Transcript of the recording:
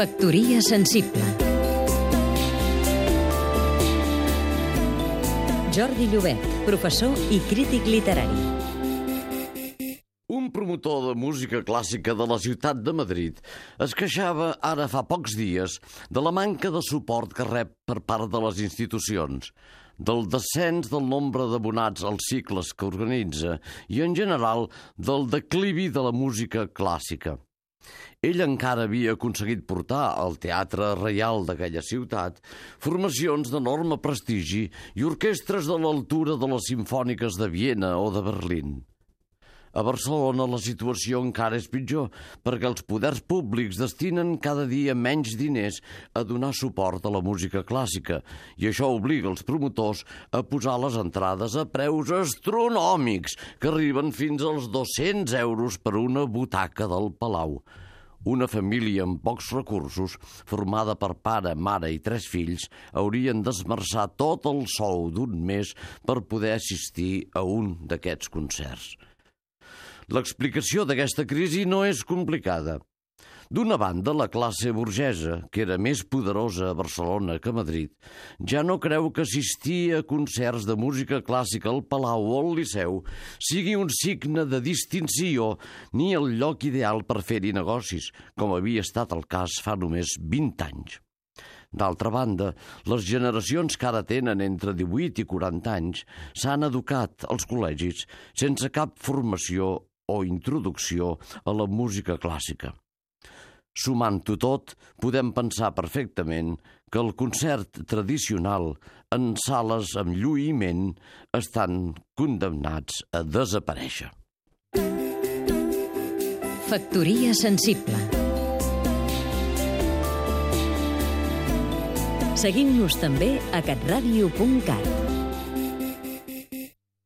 Factoria sensible Jordi Llobet, professor i crític literari. Un promotor de música clàssica de la ciutat de Madrid es queixava ara fa pocs dies de la manca de suport que rep per part de les institucions, del descens del nombre d'abonats als cicles que organitza i, en general, del declivi de la música clàssica. Ell encara havia aconseguit portar al Teatre Reial d'aquella ciutat formacions d'enorme prestigi i orquestres de l'altura de les simfòniques de Viena o de Berlín. A Barcelona la situació encara és pitjor, perquè els poders públics destinen cada dia menys diners a donar suport a la música clàssica, i això obliga els promotors a posar les entrades a preus astronòmics, que arriben fins als 200 euros per una butaca del Palau. Una família amb pocs recursos, formada per pare, mare i tres fills, haurien d'esmerçar tot el sou d'un mes per poder assistir a un d'aquests concerts. L'explicació d'aquesta crisi no és complicada. D'una banda, la classe burgesa, que era més poderosa a Barcelona que a Madrid, ja no creu que assistir a concerts de música clàssica al Palau o al Liceu sigui un signe de distinció ni el lloc ideal per fer-hi negocis, com havia estat el cas fa només 20 anys. D'altra banda, les generacions que ara tenen entre 18 i 40 anys s'han educat als col·legis sense cap formació o introducció a la música clàssica. Sumant-ho tot, podem pensar perfectament que el concert tradicional en sales amb lluïment estan condemnats a desaparèixer. Factoria sensible Seguim-nos també a catradio.cat